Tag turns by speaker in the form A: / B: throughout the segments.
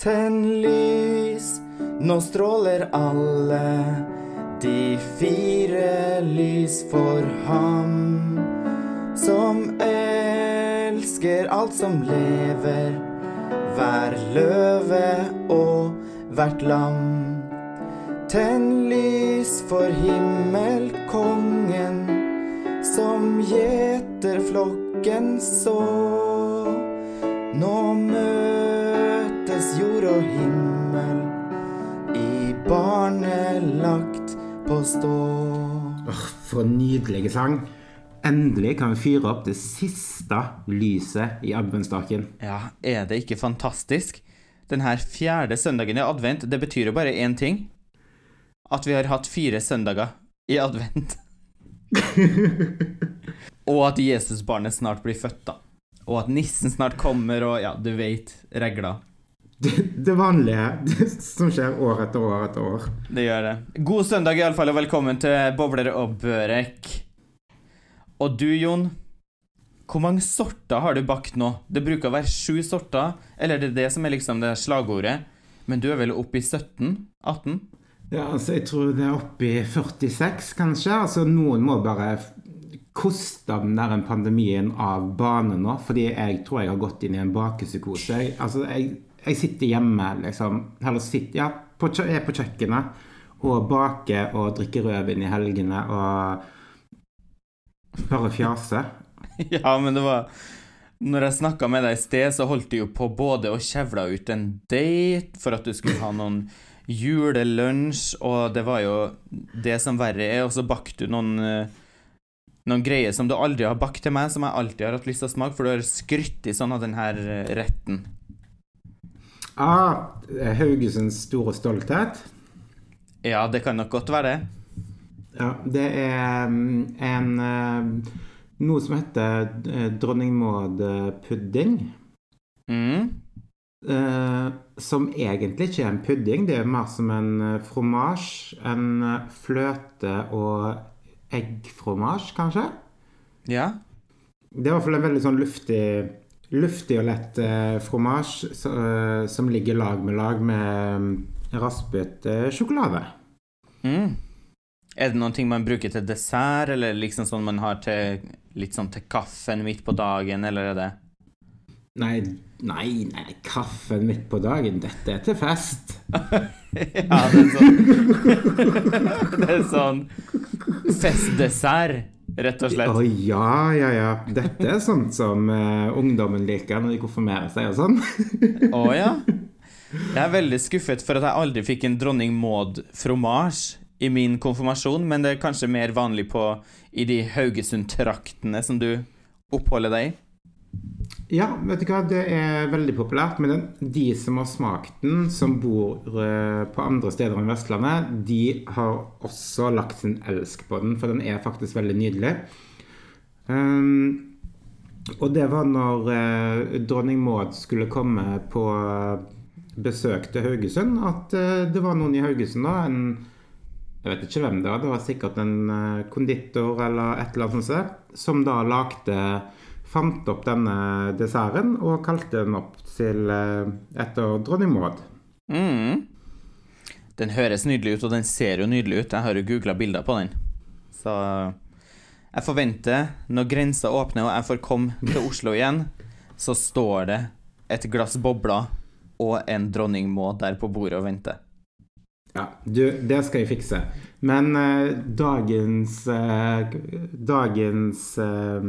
A: Tenn lys, nå stråler alle de fire lys for ham som elsker alt som lever, hver løve og hvert lam. Tenn lys for himmelkongen som gjeter flokken så. Nå møtes stå.
B: Åh, for en nydelig sang. Endelig kan vi fyre opp det siste lyset i adventsstaken.
A: Ja, er det ikke fantastisk? Den her fjerde søndagen i advent, det betyr jo bare én ting. At vi har hatt fire søndager i advent. og at Jesusbarnet snart blir født, da. Og at nissen snart kommer, og ja, du veit, regla.
B: Det, det vanlige det som skjer år etter år etter år.
A: Det gjør det. God søndag iallfall, og velkommen til Bobler og Børek. Og du, Jon, hvor mange sorter har du bakt nå? Det bruker å være sju sorter, eller det er det som er liksom det slagordet. Men du er vel oppe i 17? 18?
B: Ja, altså Jeg tror det er oppe i 46, kanskje. Altså Noen må bare koste den der pandemien av bane nå. Fordi jeg tror jeg har gått inn i en bakepsykose. Altså, jeg, jeg sitter hjemme, liksom. Eller sitter, ja, på, er på kjøkkenet og baker og drikker rødvin i helgene og bare fjaser.
A: Ja, men det var Når jeg snakka med deg i sted, så holdt du jo på både å kjevle ut en date for at du skulle ha noen julelunsj, og det var jo det som verre er, og så bakte du noen eh, noen greier som du aldri har bakt til meg, som jeg alltid har hatt lyst til å smake, for du har skrytt i sånn av den her eh, retten.
B: Ah, Haugesunds store stolthet.
A: Ja, det kan nok godt være det.
B: Ja, det er mm, en eh, Noe som heter eh, Dronning Maud-pudding.
A: Mm.
B: Eh, som egentlig ikke er en pudding, det er mer som en eh, fromasj. En fløte- og eggfromasj, kanskje.
A: Ja.
B: Det er i hvert fall en veldig sånn luftig, luftig og lett eh, fromasj så, eh, som ligger lag med lag med mm, raspet eh, sjokolade.
A: Mm. Er det noen ting man bruker til dessert, eller liksom sånn man har til litt sånn til kaffen midt på dagen, eller er det
B: Nei, nei, nei, kaffen midt på dagen. Dette er til fest.
A: Ja, det er sånn Det er sånn festdessert, rett og slett.
B: Å
A: oh,
B: ja, ja, ja. Dette er sånt som uh, ungdommen liker når de konfirmerer seg og sånn.
A: Å ja. Jeg er veldig skuffet for at jeg aldri fikk en dronning Maud fromasj i min konfirmasjon, men det er kanskje mer vanlig på i de Haugesund-traktene som du oppholder deg i.
B: Ja, vet du hva, det er veldig populært. Men den, de som har smakt den, som bor eh, på andre steder enn Vestlandet, de har også lagt sin elsk på den, for den er faktisk veldig nydelig. Um, og det var når uh, dronning Maud skulle komme på besøk til Haugesund, at uh, det var noen i Haugesund da, en jeg vet ikke hvem det var, det var sikkert en uh, konditor eller et eller annet sånt, som da lagde Fant opp denne desserten og kalte den opp til eh, etter dronning Maud.
A: Mm. Den høres nydelig ut, og den ser jo nydelig ut. Jeg har jo googla bilder på den. Så jeg forventer, når grensa åpner og jeg får komme til Oslo igjen, så står det et glass bobler og en dronning Maud der på bordet og venter.
B: Ja, du, det skal jeg fikse. Men eh, dagens eh, Dagens eh,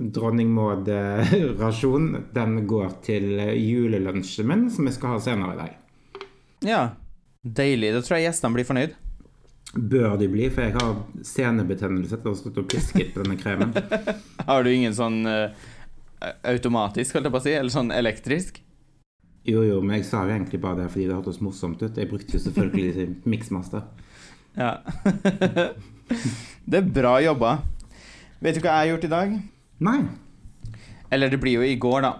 B: dronning Maud-rasjon, den går til julelunsjen min, som jeg skal ha senere i dag.
A: Ja, deilig. Da tror jeg gjestene blir fornøyd.
B: Bør de bli, for jeg har senebetennelse etter å ha stått og pisket på denne kremen.
A: Har du ingen sånn eh, automatisk, holdt jeg på å si, eller sånn elektrisk?
B: Jo, jo, men jeg sa jo egentlig bare det fordi det hørtes morsomt ut. Jeg brukte jo selvfølgelig Mixmaster.
A: Ja. det er bra jobba. Vet du hva jeg har gjort i dag?
B: Nei.
A: Eller det blir jo i går, da.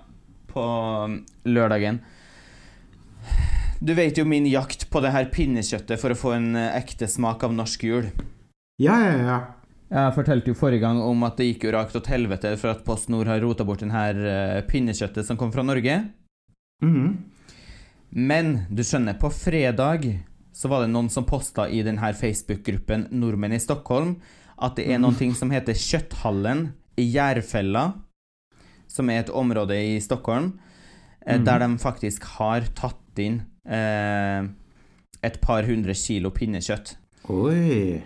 A: På um, lørdagen. Du vet jo min jakt på det her pinnekjøttet for å få en eh, ekte smak av norsk jul.
B: Ja, ja, ja.
A: Jeg fortalte jo forrige gang om at det gikk jo rakt til helvete for at PostNord har rota bort den her eh, pinnekjøttet som kom fra Norge.
B: Mhm.
A: Men du skjønner, på fredag så var det noen som posta i den her Facebook-gruppen Nordmenn i Stockholm at det er noen ting som heter Kjøtthallen i som er et område i Stockholm, eh,
B: Mhm.
A: der de faktisk har tatt inn eh, et par hundre kilo pinnekjøtt.
B: Oi.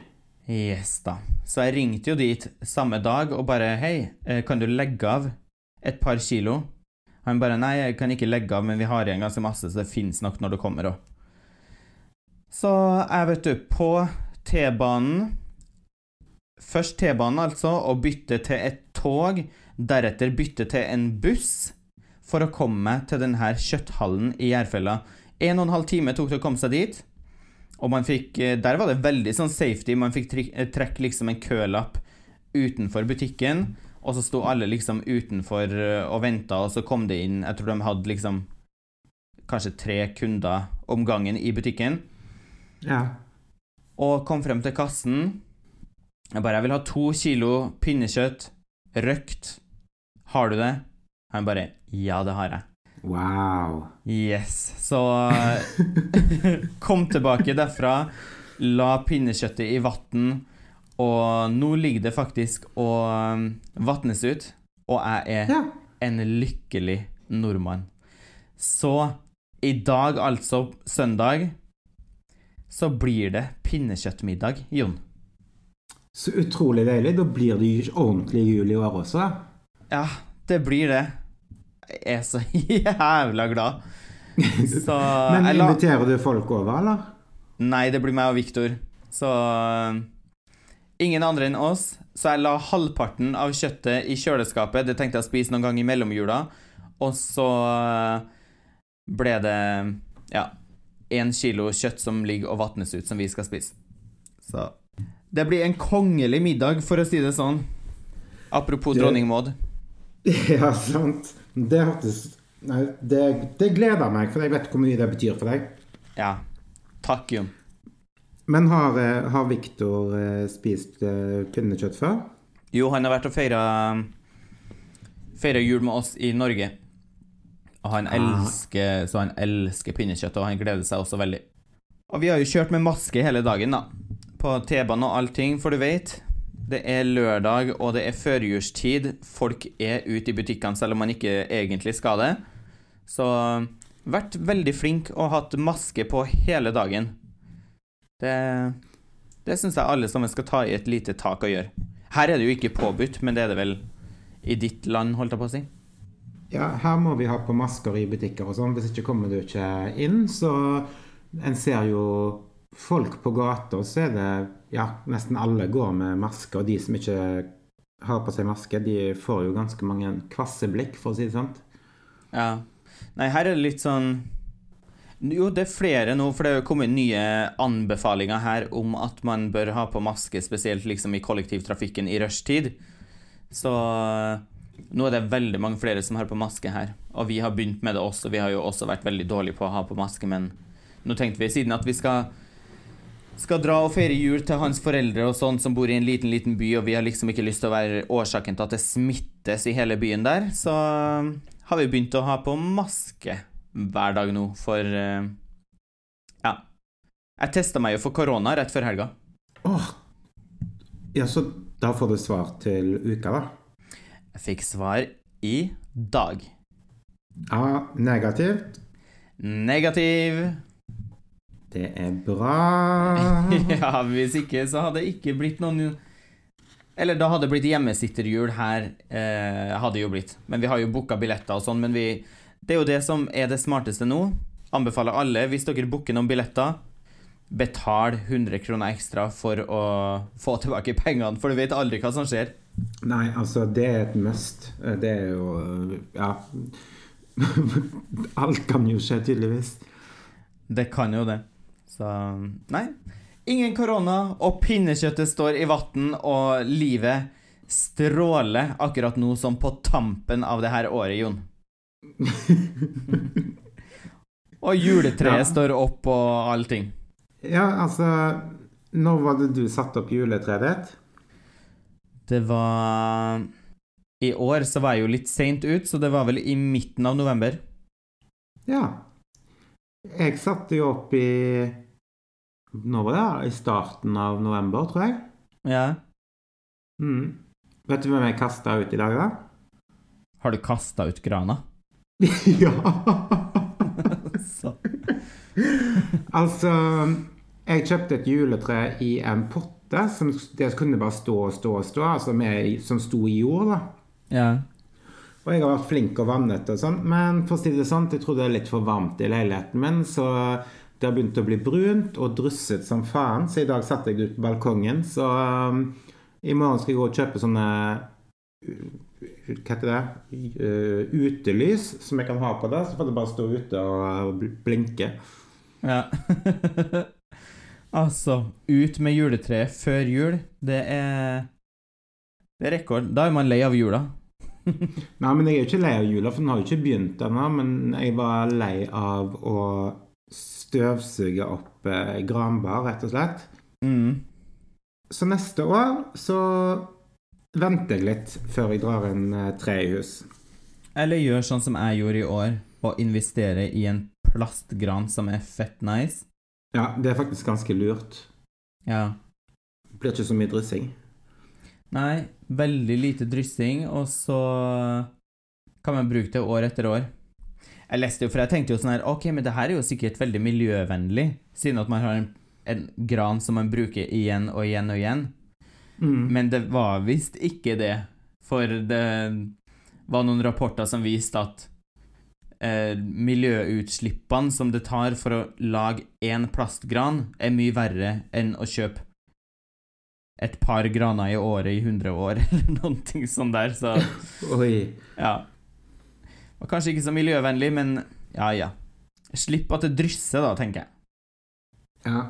A: Yes, da. Så jeg ringte jo dit samme dag og bare Hei, eh, kan du legge av et par kilo? Han bare Nei, jeg kan ikke legge av, men vi har igjen ganske masse, så det fins nok når du kommer òg. Så jeg, vet du, på T-banen Først T-banen, altså, og bytte til et tog. Deretter bytte til en buss for å komme til denne kjøtthallen i Jærfella. En og en halv time tok det å komme seg dit. Og man fikk, eh, der var det veldig sånn safety. Man fikk eh, trekke liksom en kølapp utenfor butikken, og så sto alle liksom utenfor eh, og venta, og så kom det inn Jeg tror de hadde liksom kanskje tre kunder om gangen i butikken.
B: Ja.
A: Og kom frem til kassen. Jeg bare 'Jeg vil ha to kilo pinnekjøtt. Røkt. Har du det?' Han bare 'Ja, det har jeg'.
B: Wow.
A: Yes. Så kom tilbake derfra, la pinnekjøttet i vann, og nå ligger det faktisk og um, vatnes ut, og jeg er
B: Ja.
A: en lykkelig nordmann. Så i dag, altså søndag, så blir det pinnekjøttmiddag, Jon.
B: Så utrolig deilig. Da blir det ordentlig jul i år også.
A: Ja, det blir det. Jeg er så jævla glad. Så
B: Men inviterer du folk over, eller?
A: Nei, det blir meg og Viktor. Så øh, ingen andre enn oss. Så jeg la halvparten av kjøttet i kjøleskapet. Det tenkte jeg å spise noen gang i mellomjula. Og så øh, ble det ja, én kilo kjøtt som ligger og vatnes ut, som vi skal spise. Så det blir en kongelig middag, for å si det sånn. Apropos
B: Det-
A: dronning Maud.
B: Ja, sant. Det hørtes Nei, det, det gleder meg, for jeg vet hvor mye det betyr for deg.
A: Ja. Takk, Jon.
B: Men har, eh, har Viktor eh, spist eh, pinnekjøtt før?
A: Jo, han har vært og feira feira jul med oss i Norge. Og han
B: Ah.
A: elsker Så han elsker pinnekjøtt, og han gleder seg også veldig. Og vi har jo kjørt med maske hele dagen, da. På T-banen og allting, for du vet. Det er lørdag, og det er førjulstid. Folk er ute i butikkene selv om man ikke egentlig skal det. Så vært veldig flink og hatt maske på hele dagen. Det, det syns jeg alle sammen skal ta i et lite tak og gjøre. Her er det jo ikke påbudt, men det er det vel i ditt land, holdt jeg på å si.
B: Ja, her må vi ha på masker i butikker og sånn, hvis ikke kommer du ikke inn. Så en ser jo folk på gata, så er det ja, nesten alle går med maske. Og de som ikke har på seg maske, de får jo ganske mange kvasse blikk, for å si det sånn.
A: Ja. Nei, her er det litt sånn Jo, det er flere nå, for det er kommet nye anbefalinger her om at man bør ha på maske, spesielt liksom i kollektivtrafikken i rushtid. Så nå er det veldig mange flere som har på maske her. Og vi har begynt med det også. Vi har jo også vært veldig dårlige på å ha på maske, men nå tenkte vi siden at vi skal skal dra og feire jul til hans foreldre og sånn som bor i en liten, liten by, og vi har liksom ikke lyst til å være årsaken til at det smittes i hele byen der, så har vi begynt å ha på maske hver dag nå, for eh, Ja. Jeg testa meg jo for korona rett før helga.
B: Åh, ja, så da får du svar til uka, da?
A: Jeg fikk svar i dag.
B: Ja, negativt.
A: Negativ.
B: Det er bra.
A: ja, hvis ikke så hadde det ikke blitt noen Eller da hadde det blitt hjemmesitterjul her, eh, hadde jo blitt. Men vi har jo booka billetter og sånn, men vi Det er jo det som er det smarteste nå. Anbefaler alle, hvis dere booker noen billetter, betal 100 kroner ekstra for å få tilbake pengene, for du vet aldri hva som skjer.
B: Nei, altså, det er et must. Det er jo Ja. Alt kan jo skje, tydeligvis.
A: Det kan jo det. Så nei. Ingen korona, og pinnekjøttet står i vann, og livet stråler akkurat nå som på tampen av det her året, Jon. og juletreet
B: Ja.
A: står opp og allting.
B: Ja, altså Når var det du satte opp juletreet ditt?
A: Det var I år så var jeg jo litt seint ut, så det var vel i midten av november.
B: Ja. jeg satte jo opp i Når var det? I starten av november, tror jeg.
A: Ja.
B: Mm. Vet du hvem jeg kasta ut i dag, da?
A: Har du kasta ut grana?
B: ja!
A: Så.
B: altså Jeg kjøpte et juletre i en potte som det kunne bare stå og stå og stå, altså med, som sto i jord, da.
A: Ja.
B: Og jeg har vært flink og vannet og sånn, men for å si det sånn, jeg tror det er litt for varmt i leiligheten min, så det har begynt å bli brunt og drusset som faen, så i dag satte jeg det ut på balkongen, så um, i morgen skal jeg gå og kjøpe sånne hva heter det? Uh, utelys som jeg kan ha på det, så får det bare stå ute og, og blinke.
A: Ja. altså, ut med juletreet før jul, det er Det er rekord. Da er man lei av jula.
B: Nei, men jeg er jo ikke lei av jula, for den har jo ikke begynt ennå. Men jeg var lei av å støvsuge opp eh, granbar, rett og slett.
A: Mm.
B: Så neste år så venter jeg litt før jeg drar en eh, tre i hus.
A: Eller gjør sånn som jeg gjorde i år, og investere i en plastgran som er fett nice.
B: Ja, det er faktisk ganske lurt.
A: Ja.
B: Det blir ikke så mye dryssing.
A: Nei, veldig lite dryssing, og så kan man bruke det år etter år. Jeg leste jo, for jeg tenkte jo sånn her Ok, men det her er jo sikkert veldig miljøvennlig, siden at man har en, en gran som man bruker igjen og igjen og igjen.
B: Mm.
A: Men det var visst ikke det, for det var noen rapporter som viste at eh, miljøutslippene som det tar for å lage én plastgran, er mye verre enn å kjøpe et par graner i året i 100 år, eller noen ting sånn der, så
B: Oi.
A: ja. Og kanskje ikke så miljøvennlig, men ja, ja. Slipp at det drysser, da, tenker jeg.
B: Ja.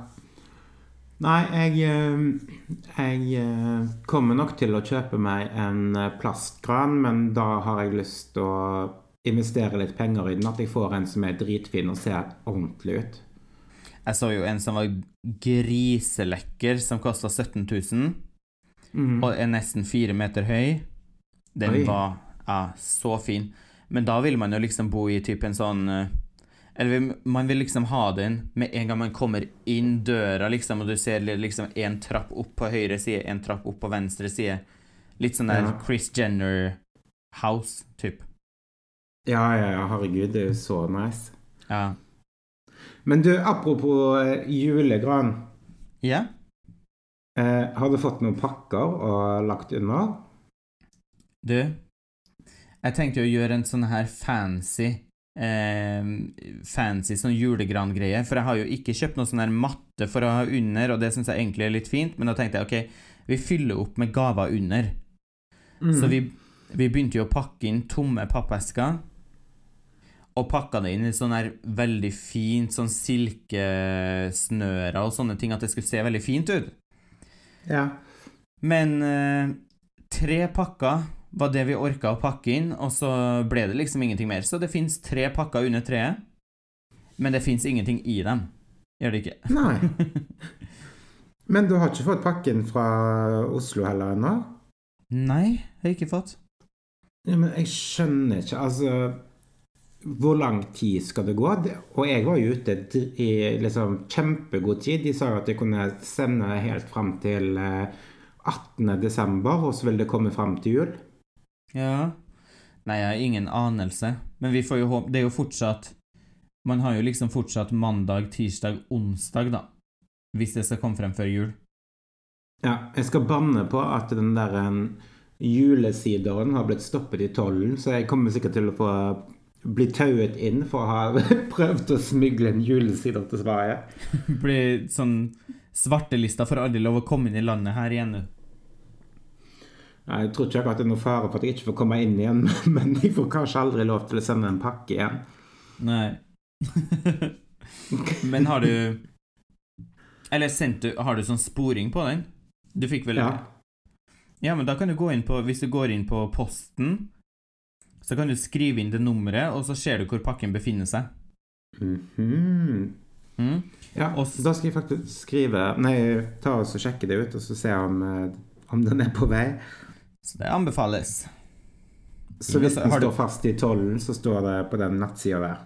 B: Nei, jeg, eh, jeg eh, kommer nok til å kjøpe meg en plastkran, men da har jeg lyst til å investere litt penger i den. At jeg får en som er dritfin og ser ordentlig ut.
A: Jeg så jo en som var griselekker, som kosta 17 000,
B: Mm.
A: og er nesten fire meter høy. Den
B: Oi.
A: var ja, så fin. Men da vil man jo liksom bo i typ en sånn eh, Eller man vil liksom ha den med en gang man kommer inn døra, liksom, og du ser liksom en trapp opp på høyre side, en trapp opp på venstre side. Litt sånn der
B: Ja.
A: Chris Jenner House, typ.
B: Ja, ja, ja, herregud, det er jo så nice.
A: Ja.
B: Men du, apropos eh, julegran.
A: Ja?
B: Eh, har du fått noen pakker og lagt under?
A: Du, jeg tenkte å gjøre en sånn her fancy eh, Fancy sånn julegrangreie, for jeg har jo ikke kjøpt noe sånn her matte for å ha under, og det syns jeg egentlig er litt fint, men da tenkte jeg ok, vi fyller opp med gaver under.
B: Mm.
A: Så vi, vi begynte jo å pakke inn tomme pappesker, og pakka det inn i sånn her veldig fint sånn silkesnører og sånne ting, at det skulle se veldig fint ut.
B: Ja.
A: Men eh, tre pakker var det vi orka å pakke inn, og så ble det liksom ingenting mer. Så det fins tre pakker under treet, men det fins ingenting i dem. Gjør det ikke?
B: Nei. Men du har ikke fått pakken fra Oslo heller ennå?
A: Nei, jeg har ikke fått.
B: Ja, men jeg skjønner ikke, altså Hvor lang tid skal det gå? Og jeg var jo ute i liksom kjempegod tid. De sa jo at jeg kunne sende helt fram til eh, 18. desember, og så vil det komme fram til jul.
A: Ja. Nei, jeg har ingen anelse. Men vi får jo håpe Det er jo fortsatt Man har jo liksom fortsatt mandag, tirsdag, onsdag, da. Hvis det skal komme frem før jul.
B: Ja, jeg skal banne på at den der julesideren har blitt stoppet i tollen, så jeg kommer sikkert til å få bli tauet inn for å ha prøvd å smugle en julesider til Sverige.
A: Blir sånn svartelista for aldri lov å komme inn i landet her igjen nå.
B: Jeg tror ikke akkurat det er noe fare for at jeg ikke får komme inn igjen, men jeg får kanskje aldri lov til å sende en pakke igjen.
A: Nei. Men har du Eller sendte du Har du sånn sporing på den? Du fikk vel
B: Ja.
A: Ja, men da kan du gå inn på Hvis du går inn på posten, så kan du skrive inn det nummeret, og så ser du hvor pakken befinner seg.
B: Mhm.
A: Mm.
B: Ja,
A: Og
B: da skal jeg faktisk skrive Nei, ta og sjekke det ut, og så se om, eh, om den er på vei.
A: Så det anbefales.
B: Så hvis den står fast i tollen, så står det på den nettsida der.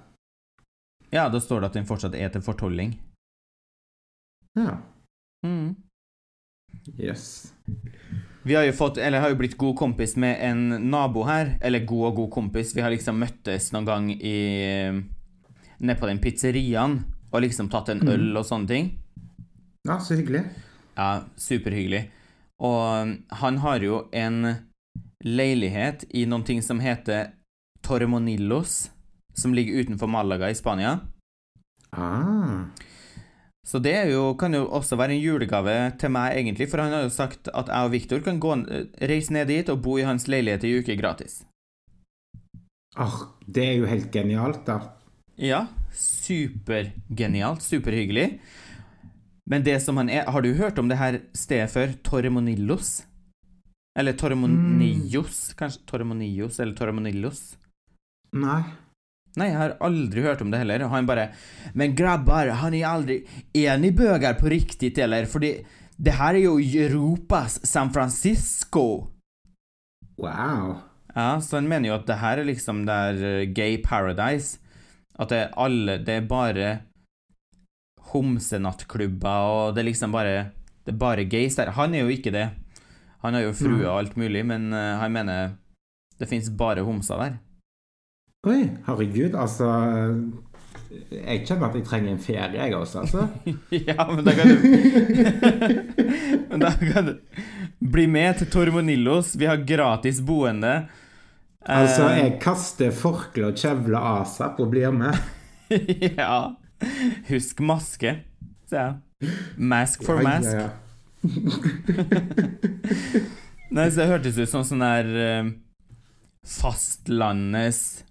A: Ja, da står det at den fortsatt er til fortolling.
B: Ja.
A: Mm.
B: Yes.
A: Vi har jo fått, eller har jo blitt god kompis med en nabo her. Eller god og god kompis. Vi har liksom møttes noen gang i Nede på den pizzeriaen og liksom tatt en øl og sånne ting.
B: Ja, så hyggelig.
A: Ja, superhyggelig. Og han har jo en leilighet i noen ting som heter Tormonillos, som ligger utenfor Malaga i Spania.
B: Ah.
A: Så det jo, kan jo også være en julegave til meg, egentlig, for han har jo sagt at jeg og Viktor kan gå, reise ned dit og bo i hans leilighet i uke gratis.
B: Åh, det er jo helt genialt, da.
A: Ja, supergenialt, superhyggelig. Men det som han er Har du hørt om det her stedet før? Torremonillos? Eller Torremonillos, kanskje? Torremonillos eller Torremonillos?
B: Nei.
A: Nei, jeg har aldri hørt om det heller. Og han bare Men grabbar, han er aldri Er ni bøger på riktig, eller? Fordi det her er jo Europas San Francisco.
B: Wow.
A: Ja, så han mener jo at det her er liksom der eh, gay paradise. At det er alle Det er bare homsenattklubber, og det er liksom bare Det er bare gays der. Han er jo ikke det. Han har jo frue og alt mulig, men eh, han mener det fins bare homser der.
B: Oi, herregud, altså Jeg kjenner at jeg trenger en ferie, jeg også, altså.
A: ja, men da kan du Men da kan du bli med til Tormonillos. Vi har gratis boende.
B: Altså,
A: Eh,
B: jeg kaster forkle og kjevle asap og blir med.
A: ja. Husk maske, sa jeg. Mask for
B: Ja,
A: mask.
B: ja.
A: Nei, så det hørtes ut som sånn der eh, fastlandets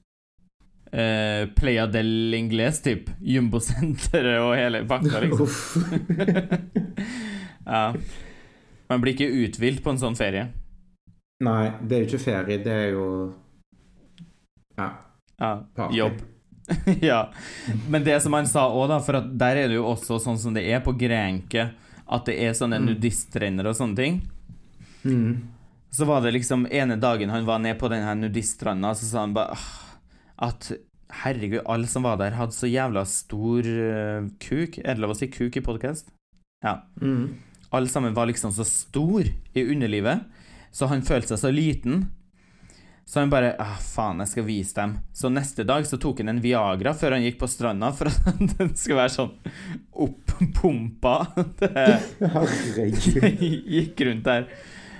A: uh, Playa del Ingles, typ. Jumbosenteret og hele pakka, liksom. Ja. Man blir ikke uthvilt på en sånn ferie.
B: Nei, det er jo ikke ferie, det er jo Ja.
A: Ja, jobb. ja. Men det som han sa òg, da, for der er det jo også sånn som det er på Grenke, at det er sånne
B: Mm.
A: nudiststrender og sånne ting.
B: Mm.
A: Så var det liksom ene dagen han var nede på den her nudiststranda, så sa han bare at herregud, alle som var der, hadde så jævla stor uh, kuk. Er det lov å si kuk i podkast? Ja.
B: Mm.
A: Alle sammen var liksom så stor i underlivet, så han følte seg så liten. Så han bare ah, faen, jeg skal vise dem. Så neste dag så tok han en Viagra før han gikk på stranda, for at den skulle være sånn oppumpa. Det
B: Herregud.
A: gikk rundt der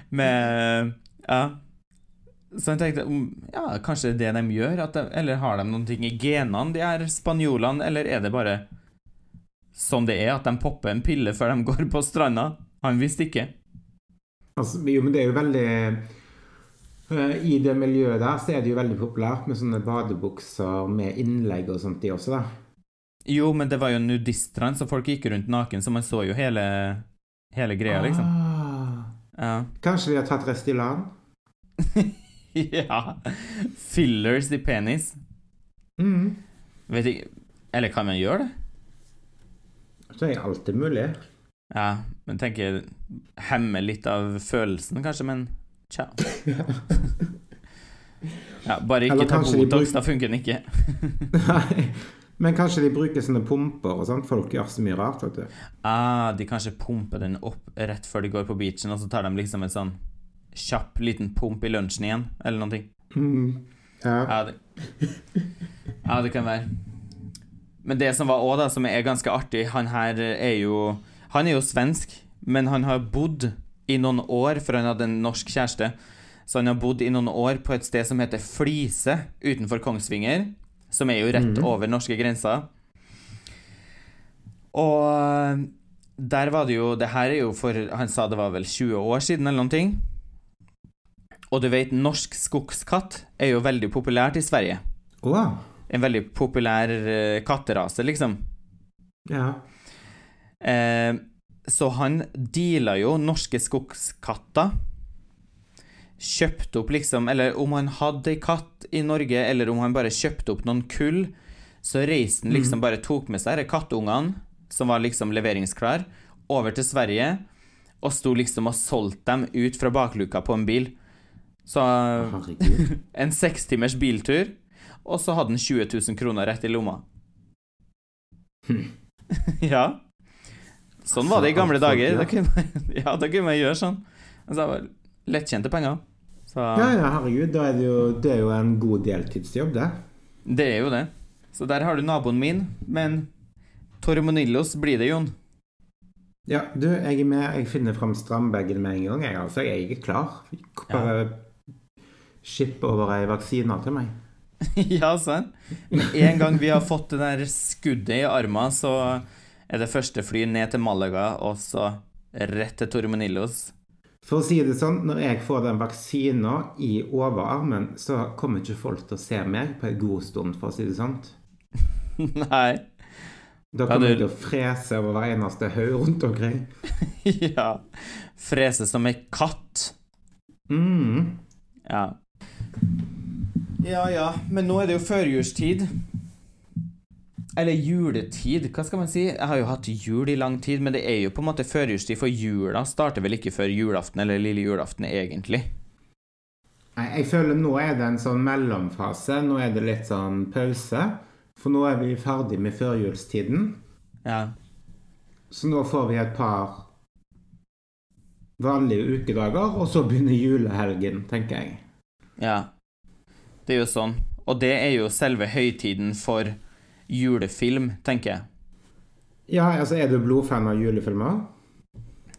A: med Ja. Så han tenkte mm, ja, kanskje det er det de gjør, de, eller har de noen ting i genene, de her spanjolene, eller er det bare sånn det er, at de popper en pille før de går på stranda? Han visste ikke.
B: Altså, jo, men det er jo veldig I det miljøet der så er det jo veldig populært med sånne badebukser med innlegg og sånt, de også, da.
A: Jo, men det var jo nudiststrand, så folk gikk rundt naken, så man så jo hele, hele greia, liksom.
B: Ah.
A: Ja.
B: Kanskje de har tatt Restylan?
A: ja. Fillers i penis.
B: Mm.
A: Vet ikke Eller kan man gjøre det?
B: Så er alltid mulig.
A: Ja, men tenker Hemmer litt av følelsen, kanskje, men tja. Ja, bare ikke ta Botox, da funker den ikke.
B: Nei. Men kanskje de bruker sånne pumper og sånt. Folk gjør så mye rart, vet du.
A: Ah, de kanskje pumper den opp rett før de går på beachen, og så tar de liksom en sånn kjapp liten pump i lunsjen igjen, eller noe.
B: Mm. Ja.
A: Ja, det, ja, det kan være. Men det som var òg, da, som er ganske artig Han her er jo Han er jo svensk, men han har bodd i noen år, for han hadde en norsk kjæreste. Så han har bodd i noen år på et sted som heter Flise utenfor Kongsvinger. Som er jo rett
B: mm.
A: over norske grenser. Og der var det jo Det her er jo for Han sa det var vel 20 år siden, eller noen ting. Og du vet, norsk skogskatt er jo veldig populært i Sverige.
B: Å,
A: En veldig populær eh, katterase, liksom.
B: ja.
A: Eh, så han deala jo norske skogskatter. Kjøpte opp, liksom Eller om han hadde ei katt i Norge, eller om han bare kjøpte opp noen kull, så reiste han liksom bare tok med seg disse kattungene, som var liksom leveringsklar, over til Sverige, og sto liksom og solgte dem ut fra bakluka på en bil. Så en seks timers biltur, og så hadde han 20 000 kroner rett i lomma. ja. Sånn var det i gamle dager. Da kunne man, ja, da kunne man gjøre sånn. Altså, det var lettkjente penger. Så
B: Ja, ja, herregud. Da er det, jo, det er jo en god deltidsjobb, det.
A: det er jo det. Så der har du naboen min, men Tormonillos blir det, Jon.
B: Ja, du, jeg er med. Jeg finner fram strandbagen med en gang. Jeg, altså, jeg er ikke klar. Bare skipp over ei vaksine til meg.
A: ja, sant. Med en gang vi har fått det der skuddet i armen, så er det første fly ned til Malaga, og så rett til Tormenillos.
B: For å si det sånn, når jeg får den vaksina i overarmen, så kommer ikke folk til å se meg på en god stund, for å si det sånn.
A: Nei.
B: Da
A: Ja,
B: kommer
A: du-
B: jeg til å frese over hver eneste haug rundt omkring.
A: ja. Frese som ei katt.
B: Mm.
A: Ja. Ja ja, men nå er det jo førjulstid. Eller juletid, hva skal man si? Jeg har jo hatt jul i lang tid, men det er jo på en måte førjulstid, for jula starter vel ikke før julaften eller lille julaften, egentlig.
B: Nei, jeg føler nå er det en sånn mellomfase. Nå er det litt sånn pause. For nå er vi ferdig med førjulstiden.
A: Ja.
B: Så nå får vi et par vanlige ukedager, og så begynner julehelgen, tenker jeg.
A: Ja. Det er jo sånn. Og det er jo selve høytiden for julefilm, tenker jeg.
B: Ja, altså, er du blodfan av julefilmer?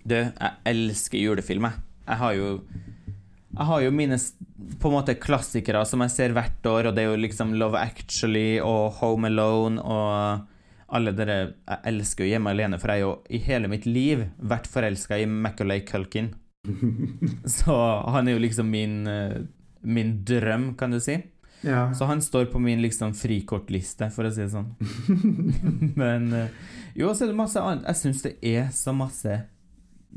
A: Du, jeg elsker julefilmer. jeg. Har jo Jeg har jo mine på en måte klassikere som jeg ser hvert år, og det er jo liksom Love Actually og Home Alone og alle dere Jeg elsker jo Hjemme alene, for jeg har jo i hele mitt liv vært forelska i Macaulay Culkin. Så han er jo liksom min eh, min drøm, kan du si.
B: Ja.
A: Så han står på min liksom frikortliste, for å si det sånn. Men eh, jo, så er det masse annet. Jeg syns det er så masse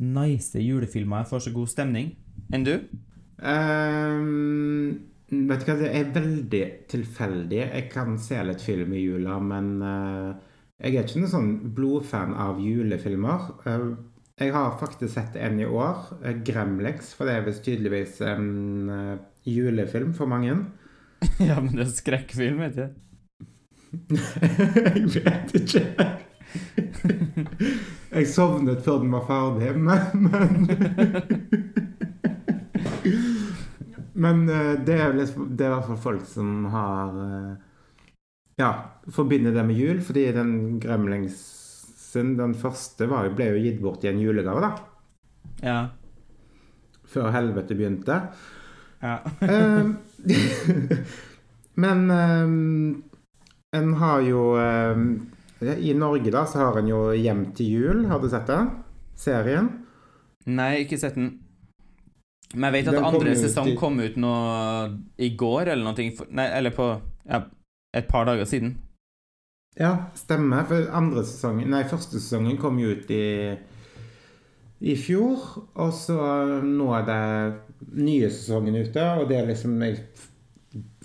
A: nice julefilmer. Jeg får så god stemning. Enn du?
B: Um, vet du hva, det er veldig tilfeldig. Jeg kan se litt film i jula, men uh, jeg er ikke noen sånn blodfan av julefilmer. Uh, jeg har faktisk sett en i år, Gremlix, for det er visst tydeligvis en uh, julefilm for mange.
A: ja, men det er skrekkfilm, vet du.
B: jeg vet ikke. jeg sovnet før den var ferdig, men Men, men eh, det, er liksom, det er i hvert fall folk som har eh, Ja, forbinder det med jul, fordi den gremlingsen, den første, var, jo- ble jo gitt bort i en julegave, da.
A: Ja.
B: Før helvete begynte.
A: Ja.
B: Ehm, men um, en har jo um, I Norge da, så har en jo Hjem til jul. Har du sett det? Serien?
A: Nei, ikke sett den. Men jeg vet at
B: Den kom
A: andre
B: ut
A: sesong
B: i-
A: kom ut nå i går, eller noe. Nei, eller på ja, et par dager siden.
B: Ja, stemmer. For andre sesongen Nei, første sesongen kom jo ut i i fjor, og så nå er det nye sesongen ute, og det er liksom jeg,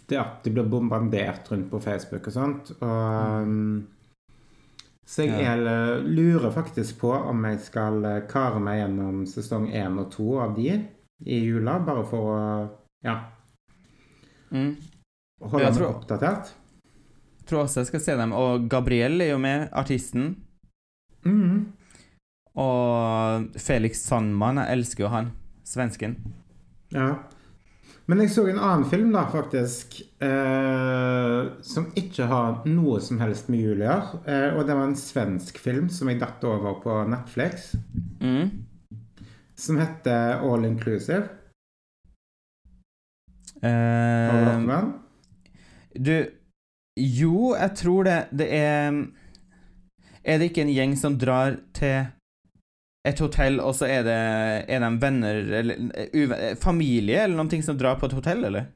B: det, det blir bombardert rundt på Facebook og sånt. Og, mm. så jeg
A: Ja.
B: er, lurer faktisk på om jeg skal eh, kare meg gjennom sesong én og to av de i jula, bare for å ja,
A: Mm.
B: holde meg
A: oppdatert.
B: oppdatert.
A: Tror også jeg skal se dem. Og Gabriel er jo med, artisten.
B: Mm.
A: Og Felix Sandman, jeg elsker jo han. Svensken.
B: Ja. Men jeg så en annen film, da, faktisk, eh, som ikke har noe som helst med jul å gjøre. Eh, og det var en svensk film som jeg datt over på Netflix,
A: Mm.
B: som heter All Inclusive. Har du hørt om
A: Eh,
B: den?
A: du Jo, jeg tror det. Det er Er det ikke en gjeng som drar til et hotell, og så er det Er de venner eller uven, familie eller noen ting som drar på et hotell, eller?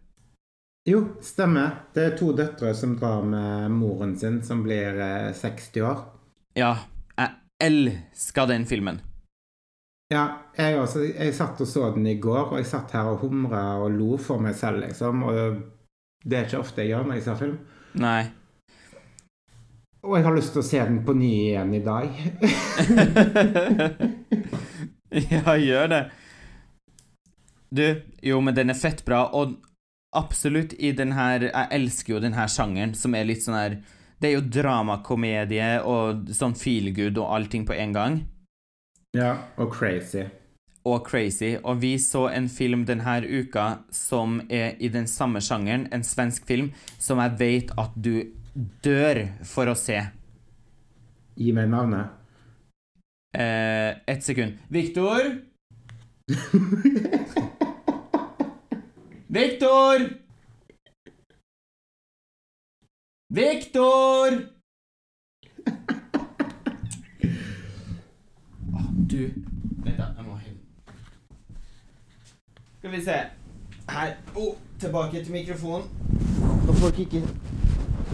B: Jo, stemmer. Det er to døtre som drar med moren sin, som blir eh, 60 år.
A: Ja. Jeg elsker den filmen.
B: Ja, jeg også. Jeg satt og så den i går, og jeg satt her og humra og lo for meg selv, liksom. Og det er ikke ofte jeg gjør når jeg ser film.
A: Nei.
B: Og jeg har lyst til å se den på ny igjen i dag.
A: ja, gjør det. Du, jo, men den er fett bra, og absolutt i den her Jeg elsker jo den her sjangeren, som er litt sånn her Det er jo dramakomedie og sånn feel good og allting på en gang.
B: Ja, og crazy.
A: Og crazy. Og vi så en film denne uka som er i den samme sjangeren, en svensk film, som jeg vet at du dør for å se.
B: Gi meg navnet.
A: Eh, Ett sekund. Viktor! Viktor! Viktor! Åh, du Vent, da. Jeg må helle Skal vi se. Her. Oh, tilbake til mikrofonen. Nå får ikke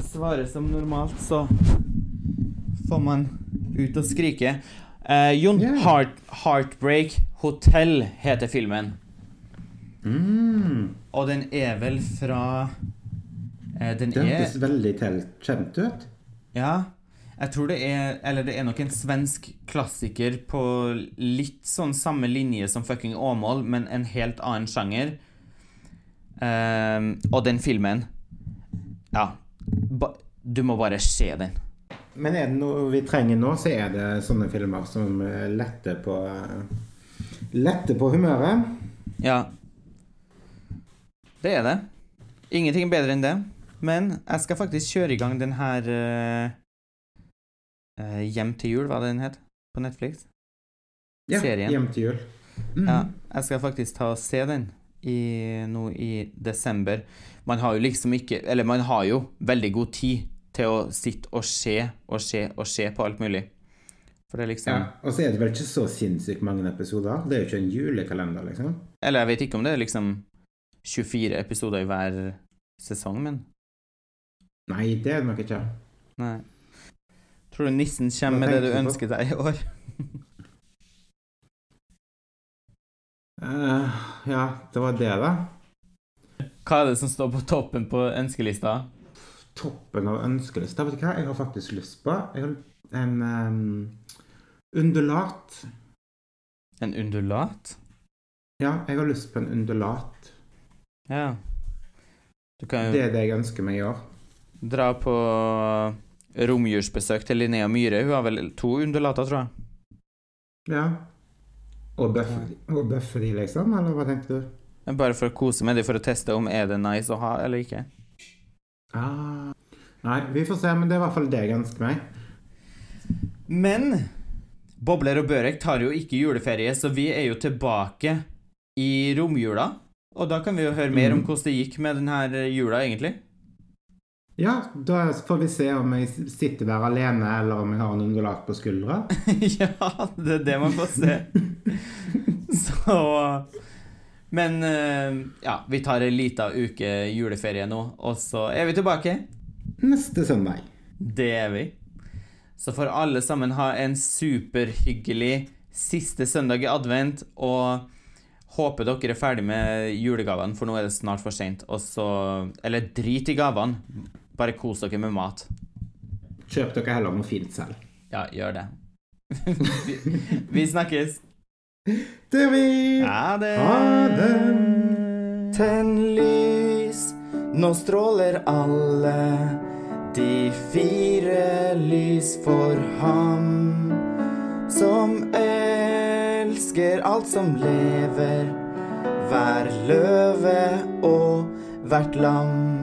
A: svarer som normalt, så får man ut og skrike. Uh, Jon,
B: yeah.
A: Heart, 'Heartbreak Hotel' heter filmen.
B: Mm.
A: Og den er vel fra uh, Den
B: Det
A: er
B: hørtes veldig kjent ut.
A: Ja. Jeg tror det er Eller det er nok en svensk klassiker på litt sånn samme linje som fucking Åmål, men en helt annen sjanger. Uh, og den filmen Ja. Ba, du må bare se den.
B: Men er det noe vi trenger nå, så er det sånne filmer som eh, letter på Letter på humøret.
A: Ja. Det er det. Ingenting bedre enn det. Men jeg skal faktisk kjøre i gang den her uh, Hjem til jul, hva den het, på Netflix.
B: Ja,
A: Serien.
B: Hjem til jul. Mm.
A: Ja, jeg skal faktisk ta og se den i, nå i desember. Man har jo liksom ikke Eller man har jo veldig god tid til å sitte og se og se og se på alt mulig. For det liksom
B: Ja, Og så er det vel ikke så sinnssykt mange episoder. Det er jo ikke en julekalender, liksom.
A: Eller jeg vet ikke om det er liksom 24 episoder i hver sesong, men
B: Nei, det er det nok ikke.
A: Nei. Tror du nissen kommer med det du ønsker deg i år?
B: Eh, ja, det var det, da.
A: Hva er det som står på toppen på ønskelista?
B: Toppen av ønskelista. Vet du hva jeg har faktisk lyst på? Jeg har en um, undulat.
A: En undulat?
B: Ja, jeg har lyst på en undulat.
A: Ja. Du kan
B: Det er det jeg ønsker meg i år.
A: dra på romjulsbesøk til Linnea Myhre. Hun har vel to undulater, tror jeg.
B: Ja. Og bøffe, og bøffe de, liksom? Eller hva tenkte du?
A: Bare for å kose med de, for å teste om er det nice å ha eller ikke.
B: Ah. Nei, vi får se, men det er i hvert fall det jeg ønsker meg.
A: Men Bobler og Børek tar jo ikke juleferie, så vi er jo tilbake i romjula. Og da kan vi jo høre mer om
B: Mhm.
A: hvordan det gikk med denne jula, egentlig.
B: Ja, da får vi se om jeg sitter der alene, eller om jeg har en undulat på skuldra.
A: ja, det er det man får se. Så Men eh, ja, vi tar en liten uke juleferie nå, og så er vi tilbake.
B: Neste søndag.
A: Det er vi. Så får alle sammen ha en superhyggelig siste søndag i advent, og håper dere er ferdig med julegavene, for nå er det snart for seint. Eller drit i gavene. Bare kos dere med mat.
B: Kjøp dere heller noe fint selv.
A: Ja, gjør det. vi, snakkes.
B: Det gjør vi!
A: Ha det.
B: Ha det.
A: Tenn lys, nå stråler alle de fire lys for ham som elsker alt som lever, hver løve og hvert lam.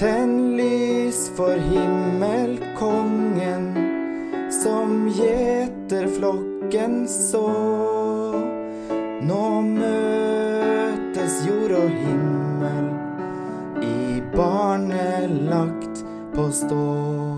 A: Tenn lys for himmelkongen som gjeter flokken så. Nå møtes jord og himmel i barnelagt på stå.